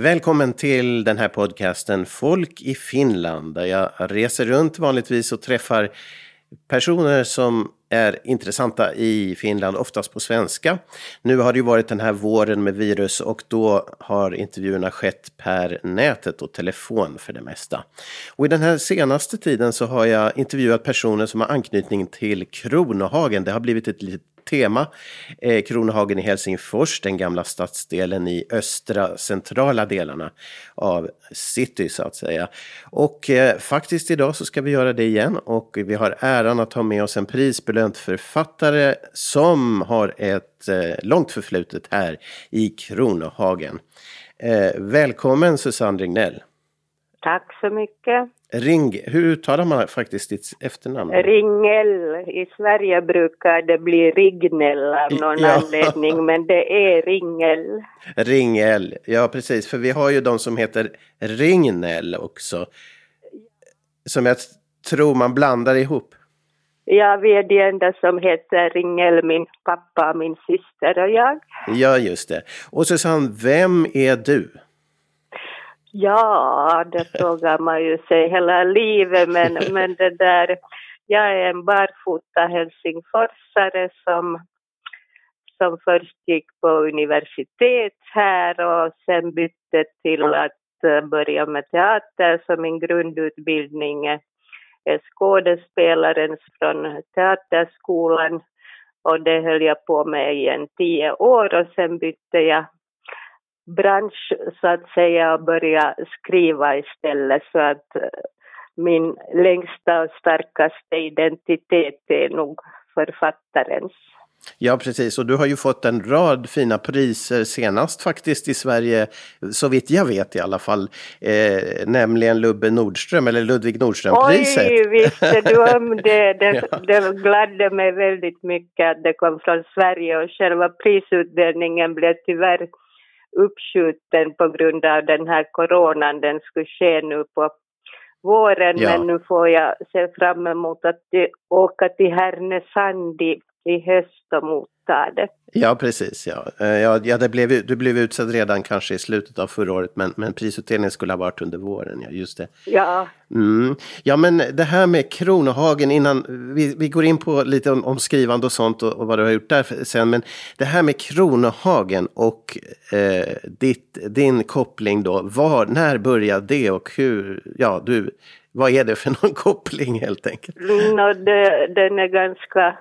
Välkommen till den här podcasten Folk i Finland där jag reser runt vanligtvis och träffar personer som är intressanta i Finland, oftast på svenska. Nu har det ju varit den här våren med virus och då har intervjuerna skett per nätet och telefon för det mesta. Och i den här senaste tiden så har jag intervjuat personer som har anknytning till Kronohagen. Det har blivit ett litet tema. Eh, Kronohagen i Helsingfors, den gamla stadsdelen i östra centrala delarna av city så att säga. Och eh, faktiskt idag så ska vi göra det igen och vi har äran att ha med oss en prisbelönt författare som har ett eh, långt förflutet här i Kronohagen. Eh, välkommen Susanne Rignell. Tack så mycket. Ring, hur uttalar man faktiskt ditt efternamn? Ringell. I Sverige brukar det bli Rignell av någon ja. anledning, men det är Ringell. Ringell, ja precis, för vi har ju de som heter Ringnell också. Som jag tror man blandar ihop. Ja, vi är de enda som heter Ringell, min pappa, min syster och jag. Ja, just det. Och Susanne, vem är du? Ja, det frågar man ju sig hela livet, men, men det där, jag är en barfota helsingforsare som, som först gick på universitet här och sen bytte till att börja med teater, så min grundutbildning är skådespelaren från teaterskolan. Och det höll jag på med i en tio år och sen bytte jag bransch så att säga och börja skriva istället så att eh, min längsta och starkaste identitet är nog författarens. Ja, precis. Och du har ju fått en rad fina priser senast faktiskt i Sverige, så vitt jag vet i alla fall, eh, nämligen Lubbe Nordström, eller Ludvig Nordström-priset. Oj, visste du om det? Det, ja. det gladde mig väldigt mycket att det kom från Sverige och själva prisutdelningen blev tyvärr uppskjuten på grund av den här coronan. Den skulle ske nu på våren ja. men nu får jag se fram emot att åka till Härnösand i, i höst och motta det. Ja, precis. Ja. Eh, ja, ja det blev, du blev utsedd redan kanske i slutet av förra året, men, men prisutdelningen skulle ha varit under våren. Ja, just det. Ja. Mm. Ja, men det här med Kronohagen, innan vi, vi går in på lite om, om skrivande och sånt och, och, vad du har gjort där sen, men det här med Kronohagen och eh, ditt, din koppling då, var, när började det och hur, ja, du, vad är det för någon koppling helt enkelt? No, det, den är ganska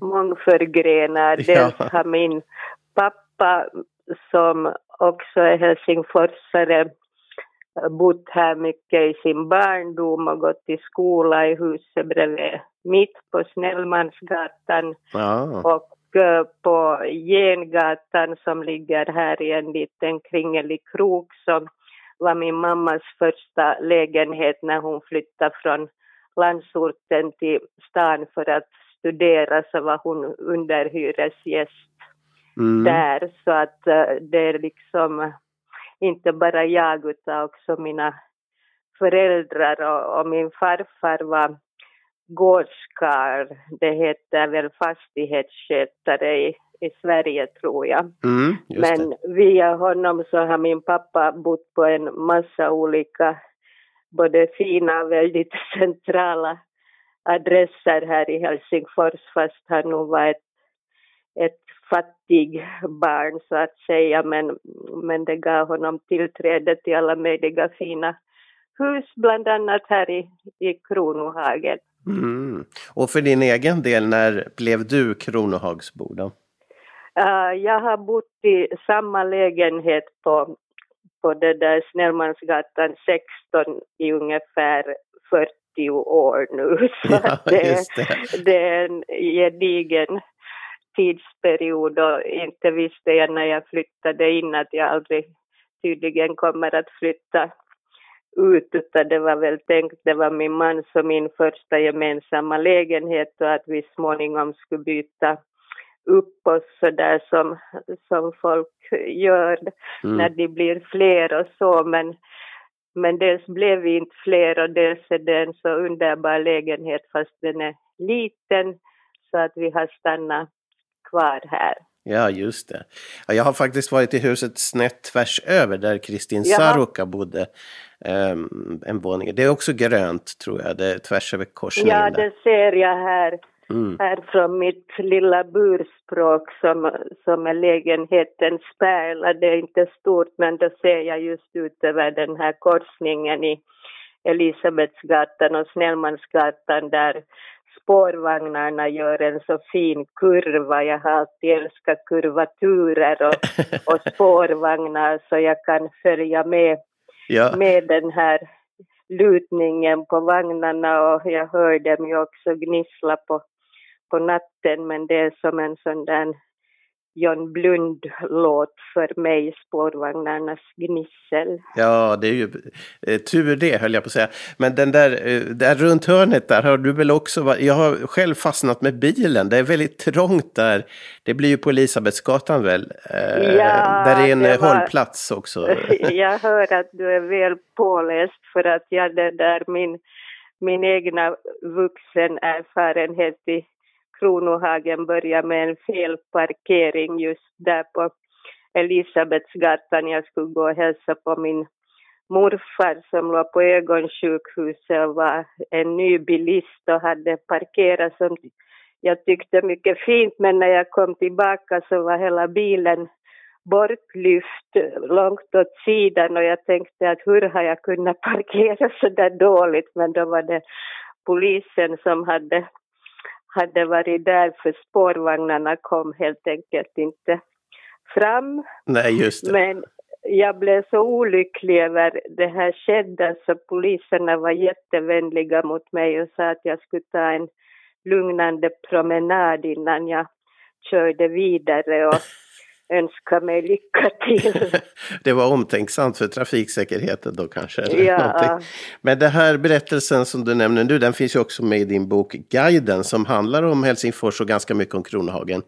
mångförgrenad. Dels ja. har min pappa som också är helsingforsare bott här mycket i sin barndom och gått i skola i huset bredvid mitt på Snellmansgatan ja. och eh, på Gengatan som ligger här i en liten kringelig krok som var min mammas första lägenhet när hon flyttade från landsorten till stan för att studera så var hon underhyresgäst mm. där. Så att uh, det är liksom inte bara jag utan också mina föräldrar och, och min farfar var gårdskarl. Det heter väl fastighetsskötare i, i Sverige tror jag. Mm, Men det. via honom så har min pappa bott på en massa olika både fina och väldigt centrala adresser här i Helsingfors fast han nog var ett, ett fattig barn så att säga men, men det gav honom tillträde till alla möjliga fina hus bland annat här i, i Kronohagen. Mm. Och för din egen del, när blev du Kronohagsbo då? Uh, jag har bott i samma lägenhet på, på det där Snellmansgatan 16 i ungefär 40 30 år nu. Så ja, det, det. det är en gedigen tidsperiod och inte visste jag när jag flyttade in att jag aldrig tydligen kommer att flytta ut utan det var väl tänkt, det var min man som min första gemensamma lägenhet och att vi småningom skulle byta upp oss så där som, som folk gör mm. när de blir fler och så men men dels blev vi inte fler och dels är det en så underbar lägenhet fast den är liten så att vi har stannat kvar här. Ja, just det. Ja, jag har faktiskt varit i huset snett tvärs över där Kristin Saruka bodde. Um, en våning. Det är också grönt tror jag, det är tvärs över korsningen. Ja, det ser jag här. Mm. Här från mitt lilla burspråk som, som är lägenheten Spärla. Det är inte stort men då ser jag just ut över den här korsningen i Elisabetsgatan och Snellmansgatan där spårvagnarna gör en så fin kurva. Jag har alltid älskat kurvaturer och, och spårvagnar så jag kan följa med, ja. med den här lutningen på vagnarna och jag hör dem ju också gnissla på, på natten men det är som en sån där John Blund-låt för mig, spårvagnarnas gnissel. Ja, det är ju eh, tur det höll jag på att säga. Men den där, eh, där runt hörnet där har du väl också varit, jag har själv fastnat med bilen, det är väldigt trångt där. Det blir ju på Elisabetsgatan väl? Eh, ja, där är en var... hållplats också. jag hör att du är väl påläst för att jag det där min, min egna vuxenerfarenhet i Kronohagen började med en felparkering just där på Elisabetsgatan. Jag skulle gå och hälsa på min morfar som låg på ögonsjukhuset och var en ny bilist och hade parkerat som jag tyckte mycket fint men när jag kom tillbaka så var hela bilen bortlyft långt åt sidan och jag tänkte att hur har jag kunnat parkera så där dåligt men då var det polisen som hade hade varit där för spårvagnarna kom helt enkelt inte fram. Nej, just det. Men jag blev så olycklig över det här skedde så poliserna var jättevänliga mot mig och sa att jag skulle ta en lugnande promenad innan jag körde vidare och önska mig lycka till. det var omtänksamt för trafiksäkerheten då kanske? ja. Men den här berättelsen som du nämner nu, den finns ju också med i din bok Guiden som handlar om Helsingfors och ganska mycket om Kronohagen.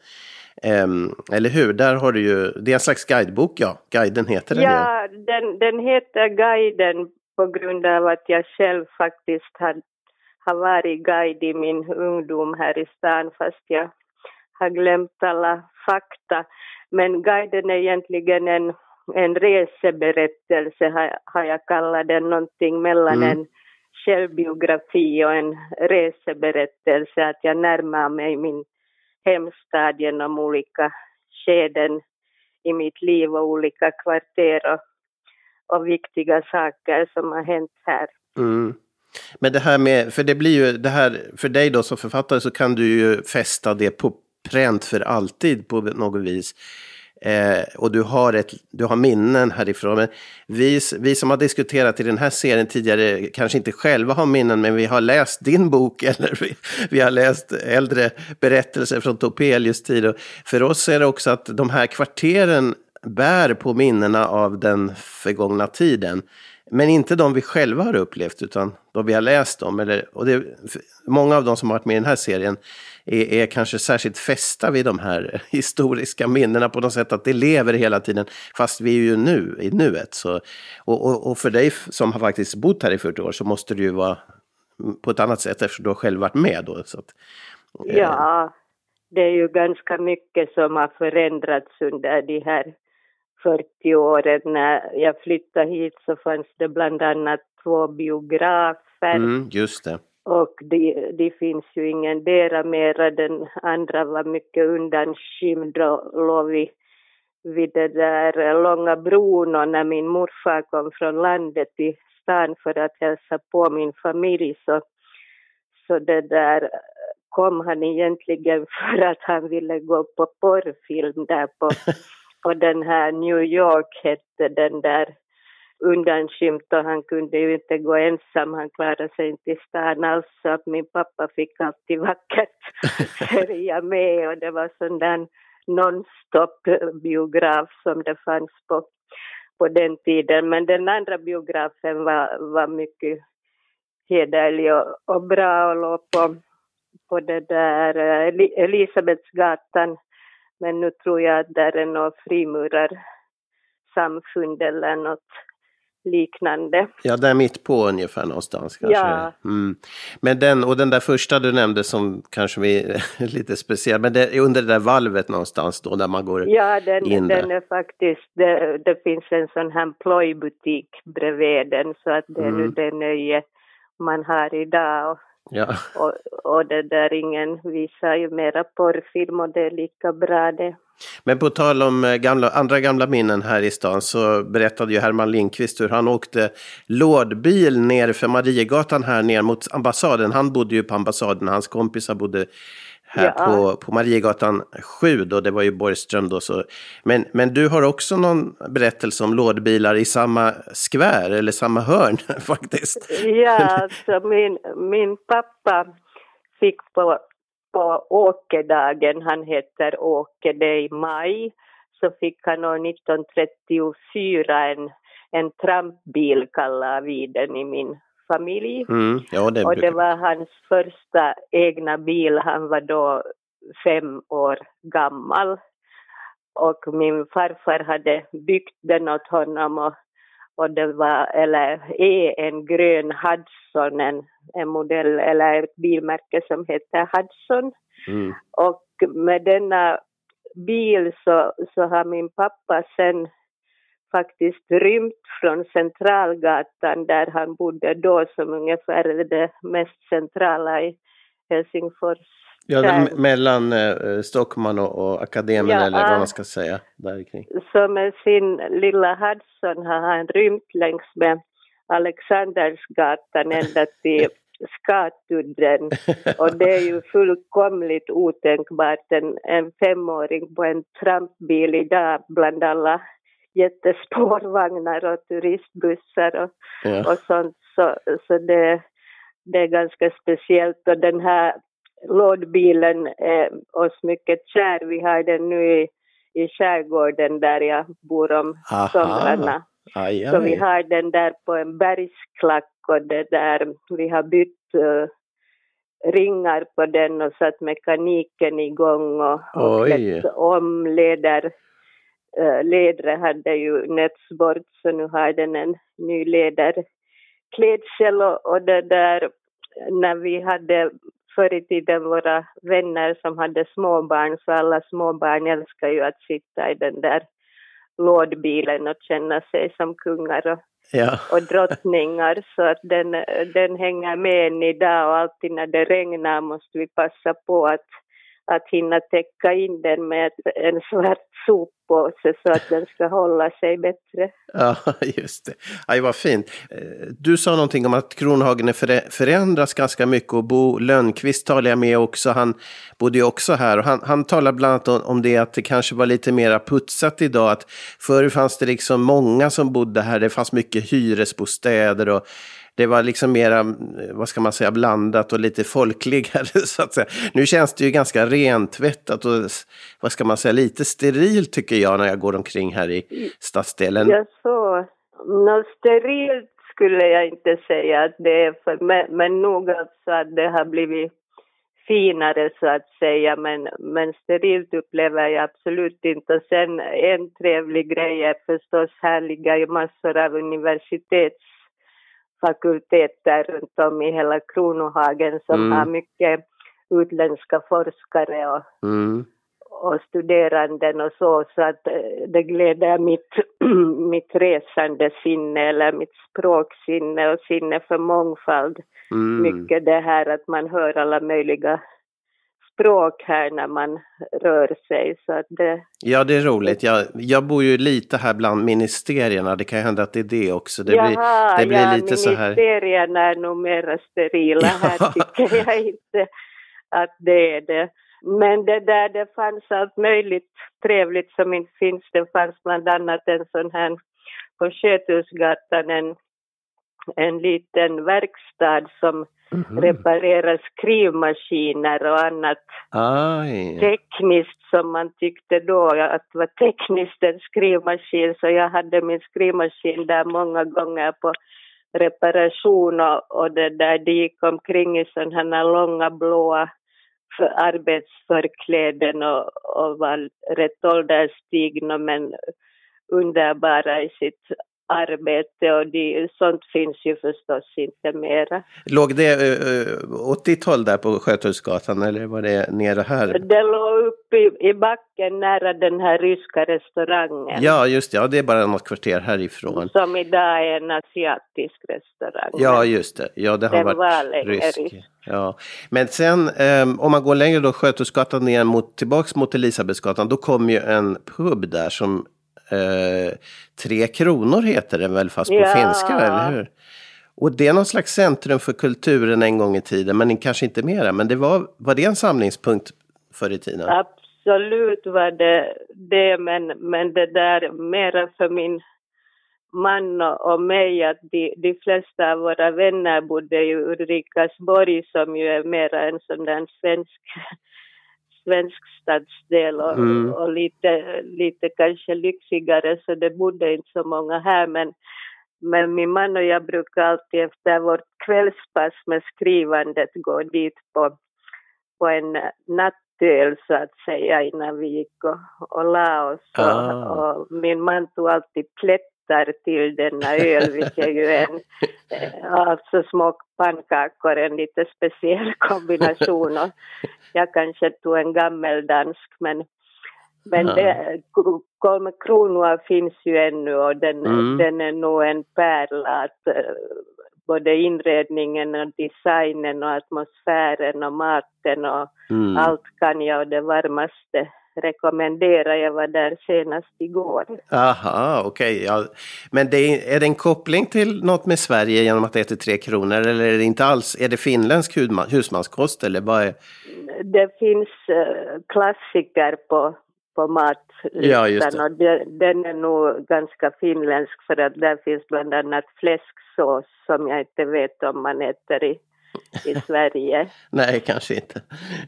Um, eller hur? Där har du ju, det är en slags guidebok, ja. Guiden heter den Ja, ju. den, den heter Guiden på grund av att jag själv faktiskt har, har varit guide i min ungdom här i stan fast jag har glömt alla fakta. Men guiden är egentligen en, en reseberättelse, har, har jag kallat den, någonting mellan mm. en självbiografi och en reseberättelse, att jag närmar mig min hemstad genom olika skeden i mitt liv och olika kvarter och, och viktiga saker som har hänt här. Mm. Men det här med, för det blir ju det här, för dig då som författare så kan du ju fästa det på pränt för alltid på något vis. Eh, och du har, ett, du har minnen härifrån. Men vi, vi som har diskuterat i den här serien tidigare kanske inte själva har minnen, men vi har läst din bok eller vi, vi har läst äldre berättelser från Topelius tid. Och för oss är det också att de här kvarteren bär på minnena av den förgångna tiden. Men inte de vi själva har upplevt, utan de vi har läst om. Eller, och det, många av de som har varit med i den här serien är, är, kanske särskilt fästa vid de här historiska minnena på något sätt, att det lever hela tiden, fast vi är ju nu, i nuet. Så, och, och, och för dig som har faktiskt bott här i 40 år så måste det ju vara mm, på ett annat sätt eftersom du har själv varit med då. Så att, eh. Ja, det är ju ganska mycket som har förändrats under de här 40 åren. När jag flyttade hit så fanns det bland annat två biografer. Mm, just det. Och det, det finns ju ingen dera mera. Den andra var mycket undanskymd och låg vid, vid det där långa bron och när min morfar kom från landet till stan för att hälsa på min familj så, så det där kom han egentligen för att han ville gå på porrfilm där på, på den här New York hette den där undanskymt och han kunde ju inte gå ensam, han klarade sig inte i stan alls så att min pappa fick alltid vackert följa med och det var sån där non-stop biograf som det fanns på, på den tiden. Men den andra biografen var, var mycket hederlig och, och bra och låg på, på det där Elisabetsgatan. Men nu tror jag att där är något frimurarsamfund eller något liknande. Ja, där mitt på ungefär någonstans kanske. Ja. Mm. Men den, och den där första du nämnde som kanske är lite speciell, men det är under det där valvet någonstans då där man går Ja, den, in den där. är faktiskt, det, det finns en sån här plojbutik bredvid den så att det är nu Mm. det nöje man har idag och, Ja. och, och det där ingen visar ju mera porrfilm och det är lika bra det. Men på tal om eh, gamla, andra gamla minnen här i stan så berättade ju Herman Lindqvist hur han åkte lådbil ner för Mariegatan här ner mot ambassaden. Han bodde ju på ambassaden, hans kompisar bodde här Ja. på, på Mariegatan 7 då, det var ju Borgström då. Så. Men, men du har också någon berättelse om lådbilar i samma skvär eller samma hörn faktiskt. Ja, alltså min, min pappa fick på, på Åkedagen, han heter Åke, det är i maj, så fick han år 1934 en, en trampbil kallar vi den i min familj. Mm, ja, det Och det var hans första egna bil, han var då fem år gammal. Och min farfar hade byggt den åt honom och, och det var, eller är en grön Hudson, en, en modell eller ett bilmärke som heter Hudson. Mm. Och med denna bil så, så har min pappa sen faktiskt rymt från Centralgatan där han bodde då som ungefär är det mest centrala i Helsingfors. Ja, Där. mellan eh, Stockman och, och Akademin Ja, eller vad man ska säga. Där kring. Så med sin lilla Hudson har han rymt längs med Alexandersgatan ända till Skatudden. Och det är ju fullkomligt otänkbart en, en femåring på en trampbil idag bland alla jättespårvagnar och turistbussar och, Ja. och sånt. Så, så det, det är ganska speciellt och den här lådbilen är oss mycket kär. Vi har den nu i, i skärgården där jag bor om Aha. somrarna. Aj, Så vi har den där på en bergsklack och det där, vi har bytt eh, ringar på den och satt mekaniken igång och, och klätt om leder. Uh, ledret hade ju nötts bort så nu har den en ny läderklädsel och, och det där när vi hade förr i tiden våra vänner som hade småbarn så alla småbarn älskar ju att sitta i den där lådbilen och känna sig som kungar och, Ja. och drottningar så att den, den hänger med än idag och alltid när det regnar måste vi passa på att, att hinna täcka in den med en svart soppåse så att den ska hålla sig bättre. ja, just det. Aj, vad fint. Eh, du sa någonting om att Kronhagen förändras ganska mycket och Bo Lönnqvist talade jag med också. Han bodde ju också här och han, han talade bland annat om, om det att det kanske var lite mera putsat idag. Att förr fanns det liksom många som bodde här. Det fanns mycket hyresbostäder och det var liksom mera, eh, vad ska man säga, blandat och lite folkligare så att säga. Nu känns det ju ganska rentvättat och vad ska man säga, lite sterilt tycker jag när jag går omkring här i stadsdelen. Jag så, något sterilt skulle jag inte säga att det är, för, men, men nog alltså att det har blivit finare så att säga, men, men sterilt upplever jag absolut inte. Och sen en trevlig grej är förstås, här ligger ju massor av universitetsfakulteter runt om i hela Kronohagen som Mm. har mycket utländska forskare och, Mm. och studeranden och så, så att eh, det gläder mitt, mitt resande sinne eller mitt språksinne och sinne för mångfald Mm. mycket det här att man hör alla möjliga språk här när man rör sig. Så det, Ja, det är roligt. Jag, jag bor ju lite här bland ministerierna. Det kan ju hända att det är det också. Det blir, Jaha, det blir ja, lite så här... ministerierna är nog mera sterila här tycker jag inte att det är det. Men det där, det fanns allt möjligt trevligt som inte finns. Det fanns bland annat en sån här på Sköthusgatan en, en liten verkstad som Mhm. reparerar skrivmaskiner och annat Aj. tekniskt som man tyckte då att var tekniskt en skrivmaskin så jag hade min skrivmaskin där många gånger på reparation och, och det där de gick omkring i sådana här långa blåa för arbetsförkläden och, och var rätt ålderstigna men underbara i sitt arbete och de, sånt finns ju förstås inte mera. Låg det uh, åt ditt håll där på Sjötullsgatan eller var det nere här? Det låg uppe i, i backen nära den här ryska restaurangen. Ja, just det. Ja, det är bara något kvarter härifrån. Som idag är en asiatisk restaurang. Ja, just det. Ja, det har Den varit var rysk. rysk. Ja. Men sen um, om man går längre då Sjötullsgatan ner mot, tillbaks mot Elisabetsgatan, då kommer ju en pub där som eh, Tre Kronor heter den väl fast på Ja. finska, eller hur? Och det är någon slags centrum för kulturen en gång i tiden, men kanske inte mera. Men det var, var det en samlingspunkt förr i tiden? Absolut var det det, men, men det där mera för min man och, mig att de, de flesta av våra vänner bodde i Ulrikasborg som ju är mera en sån där svensk, svensk stadsdel och, Mm. och lite, lite kanske lyxigare så det bodde inte så många här men men min man och jag brukar alltid efter vårt kvällspass med skrivandet gå dit på, på en nattöl så att säga innan vi gick och, och la oss. Ah. Och, och min man tog alltid plättar till denna öl vilket ju är en, eh, alltså små pannkakor, en lite speciell kombination. Och jag kanske tog en gammeldansk men men Ja. det, Kolme Kronua finns ju ännu och den, Mm. den är nog en pärla att eh, både inredningen och designen och atmosfären och maten och Mm. allt kan jag och det varmaste rekommendera. Jag var där senast igår. Aha, okej. Ja. Men det är, är det en koppling till något med Sverige genom att det heter Tre Kronor? Eller är det inte alls, är det finländsk husma- husmanskost eller vad är? Det finns eh, klassiker på, på Ja, just matlistan det. och den är nog ganska finländsk för att där finns bland annat fläsksås som jag inte vet om man äter i, i Sverige. Nej, kanske inte.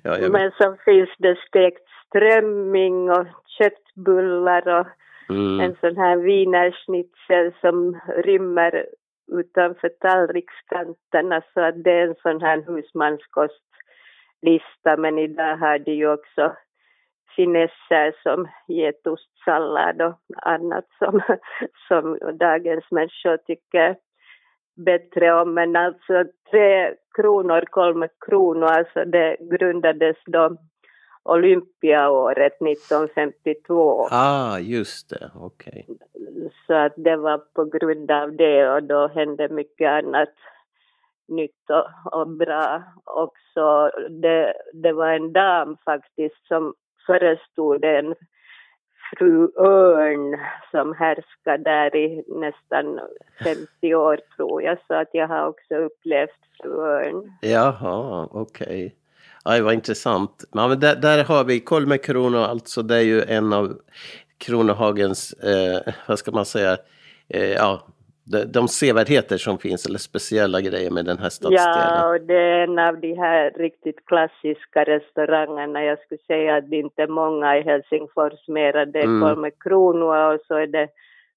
Ja. Men så finns det stekt strömming och köttbullar och Mm. en sån här wienerschnitzel som rymmer utanför tallrikskanterna så att det är en sån här husmanskostlista men idag har de ju också finesser som getostsallad och annat som, som dagens människor tycker bättre om. Men alltså tre kronor, kolme kronor, alltså det grundades då olympiaåret 1952. Ah, just det. Okej. Så att det var på grund av det och då hände mycket annat nytt och, och bra också. Det, det var en dam faktiskt som förestod en fru Örn som härskade där i nästan 50 år tror jag. Så att jag har också upplevt fru Örn. Jaha, okej. Aj, vad intressant. Ja, men där, där har vi Kolme Kronor, alltså det är ju en av Kronohagens, eh, vad ska man säga, eh, ja, de, de sevärdheter som finns, eller speciella grejer med den här stadsdelen. Ja, och det är en av de här riktigt klassiska restaurangerna. Jag skulle säga att det inte är många i Helsingfors mera. Det är Mm. Kolme Kronua och så är det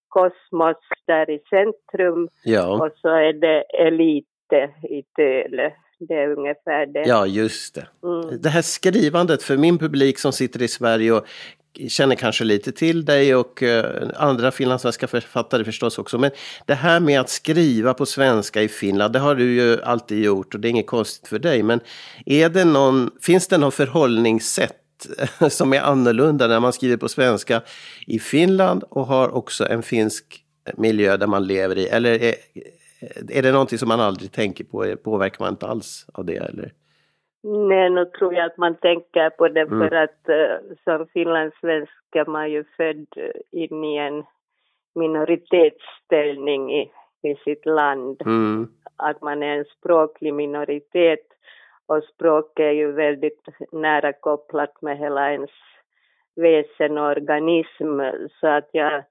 Kosmos där i centrum Ja, och så är det Elite i Tölö. Det är ungefär det. ja, just det. Mm. Det här skrivandet för min publik som sitter i Sverige och känner kanske lite till dig och eh, andra finlandssvenska författare förstås också. Men det här med att skriva på svenska i Finland, det har du ju alltid gjort och det är inget konstigt för dig. Men är det någon, finns det någon förhållningssätt som är annorlunda när man skriver på svenska i Finland och har också en finsk miljö där man lever i? Eller är, är det någonting som man aldrig tänker på? Påverkar man inte alls av det? Eller? Nej, nu tror jag att man tänker på det Mm. för att uh, som finlandssvensk är man ju född eh, in i en minoritetsställning i, i sitt land. Mm. Att man är en språklig minoritet och språk är ju väldigt nära kopplat med hela ens väsen och organism så att jag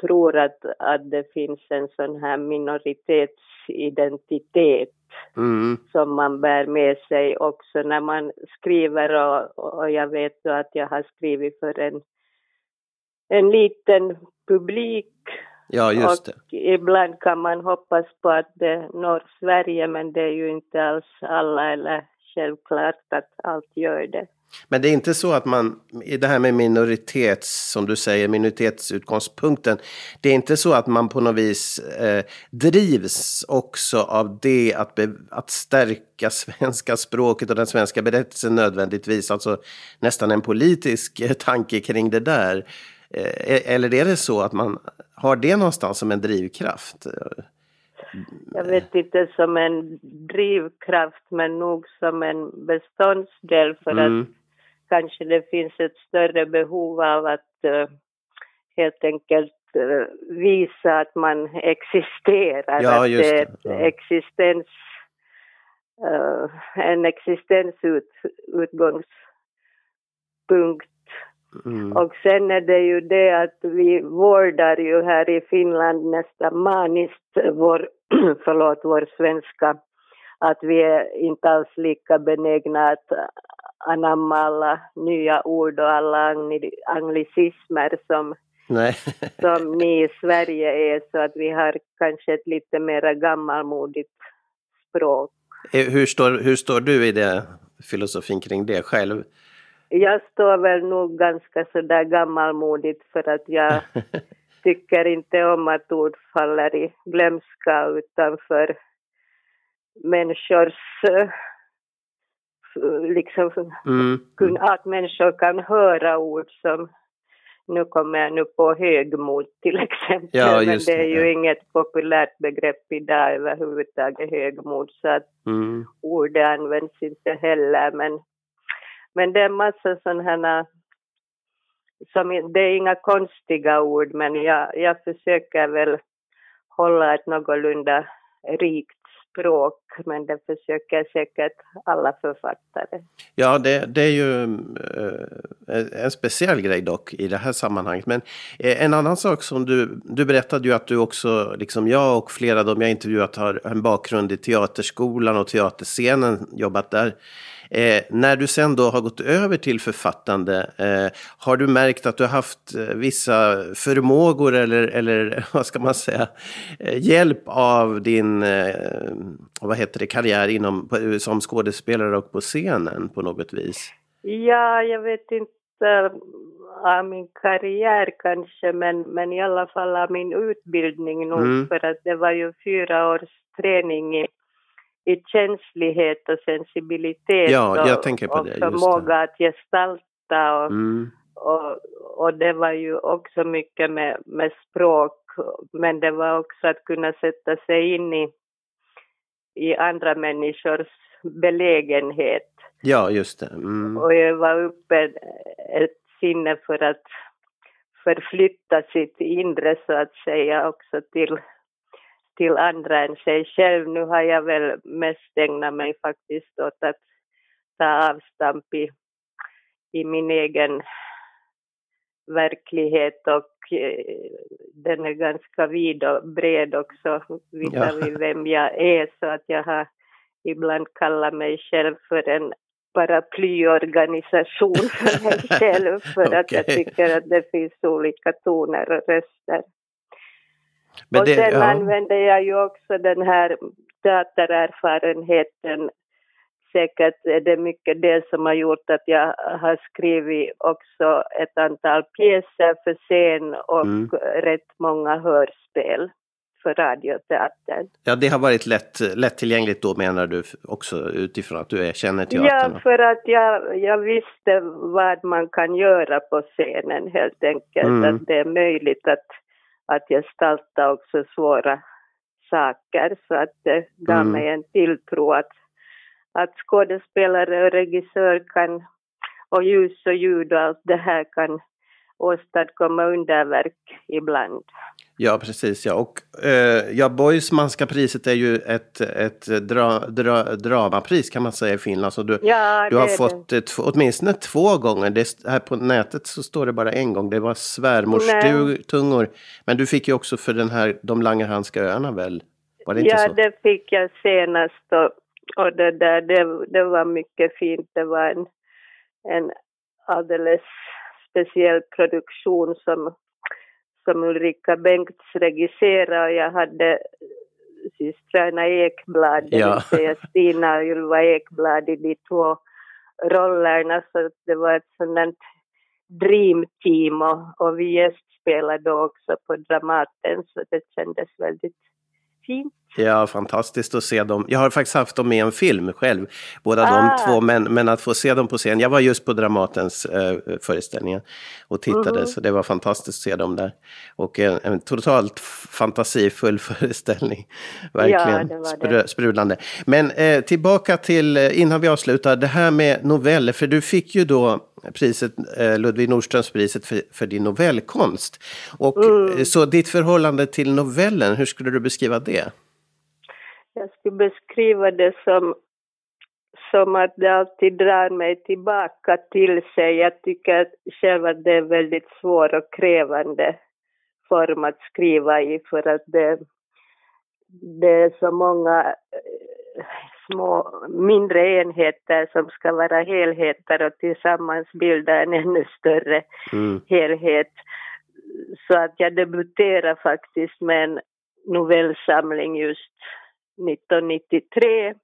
tror att, att det finns en sån här minoritetsidentitet Mm. som man bär med sig också när man skriver och, och jag vet att jag har skrivit för en, en liten publik Ja, just det. och ibland kan man hoppas på att det når Sverige men det är ju inte alls alla eller självklart att allt gör det. Men det är inte så att man, i det här med minoritets, som du säger, minoritetsutgångspunkten, det är inte så att man på något vis eh, drivs också av det att, be, att stärka svenska språket och den svenska berättelsen nödvändigtvis, alltså nästan en politisk eh, tanke kring det där. Eh, eller är det så att man har det någonstans som en drivkraft? Jag vet inte som en drivkraft men nog som en beståndsdel för mm. att kanske det finns ett större behov av att uh, helt enkelt uh, visa att man existerar. Ja. Att det är ja. existens, uh, en existensutgångspunkt. Mm. Och sen är det ju det att vi vårdar ju här i Finland nästan maniskt vår, förlåt, vår svenska att vi är inte alls lika benägna att anamma alla nya ord och alla anglicismer som, som ni i Sverige är så att vi har kanske ett lite mer gammalmodigt språk. Eh, hur står, hur står du i det, filosofin kring det själv? Jag står väl nog ganska sådär gammalmodigt för att jag tycker inte om att ord faller i glömska utanför människors liksom mm. att människor kan höra ord som nu kommer jag nu på högmod till exempel, ja, men det är ju ja. inget populärt begrepp idag överhuvudtaget högmod så att mm. ordet används inte heller men, men det är massa sådana som, det är inga konstiga ord men jag, jag försöker väl hålla ett någorlunda rikt språk, men det försöker säkert alla författare. Ja, det, det är ju eh, en speciell grej dock i det här sammanhanget. Men eh, en annan sak som du, du berättade ju att du också, liksom jag och flera av dem jag intervjuat har en bakgrund i teaterskolan och teaterscenen, jobbat där. Eh, när du sen då har gått över till författande, eh, har du märkt att du har haft eh, vissa förmågor eller, eller vad ska man säga, eh, hjälp av din eh, vad heter det, karriär inom, som skådespelare och på scenen på något vis? Ja, jag vet inte av min karriär kanske, men, men i alla fall av min utbildning nog, mm. för att det var ju fyra års träning i i känslighet och sensibilitet ja, jag tänker på och det, förmåga att gestalta. Och, mm. och, och det var ju också mycket med, med språk, men det var också att kunna sätta sig in i, i andra människors belägenhet. Ja, just det. Mm. Och öva upp ett, ett sinne för att förflytta sitt inre så att säga också till till andra än sig själv. Nu har jag väl mest ägnat mig faktiskt åt att ta avstamp i, i min egen verklighet och eh, den är ganska vid och bred också ja. vem jag är så att jag har ibland kallat mig själv för en paraplyorganisation för mig själv för okay. att jag tycker att det finns olika toner och röster. Men och det, sen ja. använder jag ju också den här teatererfarenheten. Säkert är det mycket det som har gjort att jag har skrivit också ett antal pjäser för scen och mm. rätt många hörspel för radioteatern. Ja, det har varit lätt, lättillgängligt då menar du också utifrån att du är, känner teatern? Ja, för att jag, jag visste vad man kan göra på scenen helt enkelt. Mm. Att det är möjligt att att gestalta också svåra saker så att det gav mm. mig en tilltro att, att skådespelare och regissör kan och ljus och ljud och allt det här kan åstadkomma underverk ibland. Ja, precis. Ja. Och, eh, ja, Boismanska priset är ju ett, ett dra, dra, dramapris kan man säga i Finland. Så du, ja, du har fått det. åtminstone två gånger. Det, här på nätet så står det bara en gång. Det var svärmorstungor. Men du fick ju också för den här De Langerhanska öarna väl? Var det inte ja, så? det fick jag senast. Och, och det, där, det, det var mycket fint. Det var en, en alldeles speciell produktion som, som Ulrika Bengts regisserade och jag hade systrarna Ekblad, det Ja. vill säga Stina och Ylva Ekblad i de två rollerna. Så det var ett sådant dreamteam och, och vi gästspelade också på Dramaten så det kändes väldigt fint. Ja, fantastiskt att se dem. Jag har faktiskt haft dem i en film själv, båda Ah. de två, men, men att få se dem på scen. Jag var just på Dramatens eh, föreställningen och tittade, Mhm. så det var fantastiskt att se dem där. Och en, en totalt fantasifull föreställning. Verkligen sprö- det. sprudlande. Men eh, tillbaka till, eh, innan vi avslutar, det här med noveller, för du fick ju då priset, eh, Ludvig Nordströms-priset för, för din novellkonst. Och, Mm. eh, Så ditt förhållande till novellen, hur skulle du beskriva det? Jag skulle beskriva det som, som att det alltid drar mig tillbaka till sig. Jag tycker att själv att det är väldigt svår och krävande form att skriva i för att det, det är så många eh, små mindre enheter som ska vara helheter och tillsammans bilda en ännu större Mm. helhet. Så att jag debuterade faktiskt med en novellsamling just 1993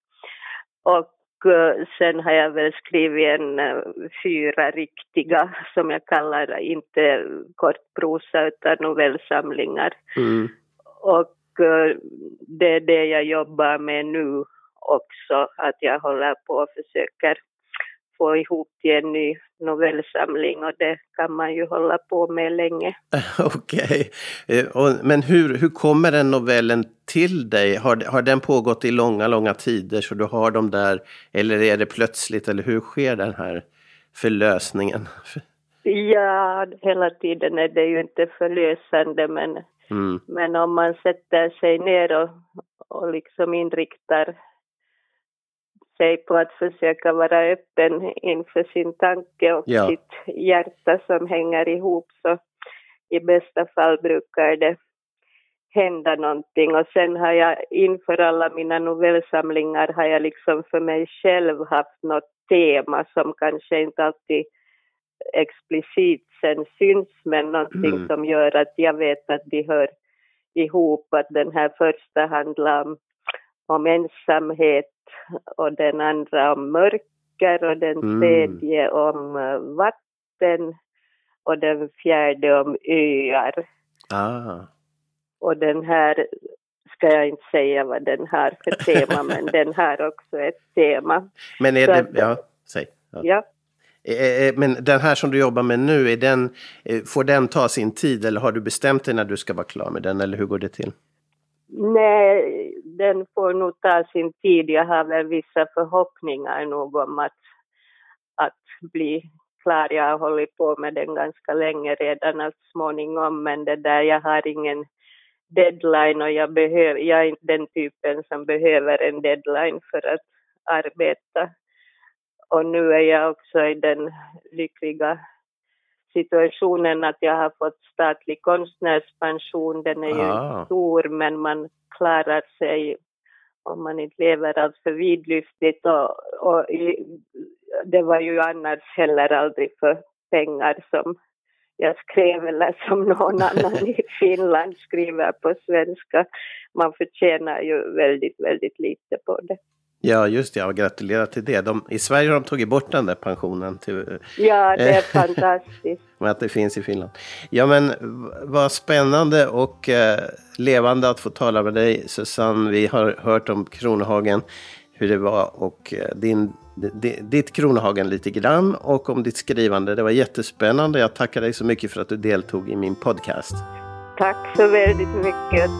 och eh, sen har jag väl skrivit en eh, fyra riktiga som jag kallar inte kortprosa utan novellsamlingar. Mm. Och eh, det är det jag jobbar med nu också, att jag håller på och försöker få ihop till en ny novellsamling och det kan man ju hålla på med länge. Okej. Eh, och- Men hur, hur kommer den novellen till dig? Har, har den pågått i långa, långa tider så du har dem där? Eller är det plötsligt? Eller hur sker den här förlösningen? Ja, hela tiden är det ju inte förlösande men, Mm. men om man sätter sig ner och, och liksom inriktar sig på att försöka vara öppen inför sin tanke och Ja. sitt hjärta som hänger ihop så i bästa fall brukar det hända någonting och sen har jag inför alla mina novellsamlingar har jag liksom för mig själv haft något tema som kanske inte alltid explicit sen syns men någonting Mm. som gör att jag vet att de hör ihop att den här första handlar om, om ensamhet och den andra om mörker och den Mm. tredje om eh, vatten och den fjärde om öar. Ah. Och den här ska jag inte säga vad den har för tema men den har också ett tema. Men är Så det... att- Ja, säg. Ja. Ja. Eh, eh, Men den här som du jobbar med nu, är den, får den ta sin tid? Eller har du bestämt dig när du ska vara klar med den? Eller hur går det till? Nej, den får nog ta sin tid. Jag har väl vissa förhoppningar nog om att, att bli klar. Jag har hållit på med den ganska länge redan, att småningom, men det där, jag har ingen deadline och jag, behöver, jag är inte den typen som behöver en deadline för att arbeta. Och nu är jag också i den lyckliga situationen att jag har fått statlig konstnärspension. Den är ju Ah. stor men man klarar sig om man inte lever alltför vidlyftigt. Och, och i, det var ju annars heller aldrig för pengar som jag skrev eller som någon annan i Finland skriver på svenska. Man förtjänar ju väldigt, väldigt lite på det. Ja, just det. Ja, gratulerar till det. De, I Sverige har de tagit bort den där pensionen. Till, Ja, det är fantastiskt. med att det finns i Finland. Ja, men vad spännande och eh, levande att få tala med dig, Susanne. Vi har hört om Kronohagen, hur det var och eh, din, di- ditt Kronohagen lite grann och om ditt skrivande. Det var jättespännande. Jag tackar dig så mycket för att du deltog i min podcast. Tack så väldigt mycket.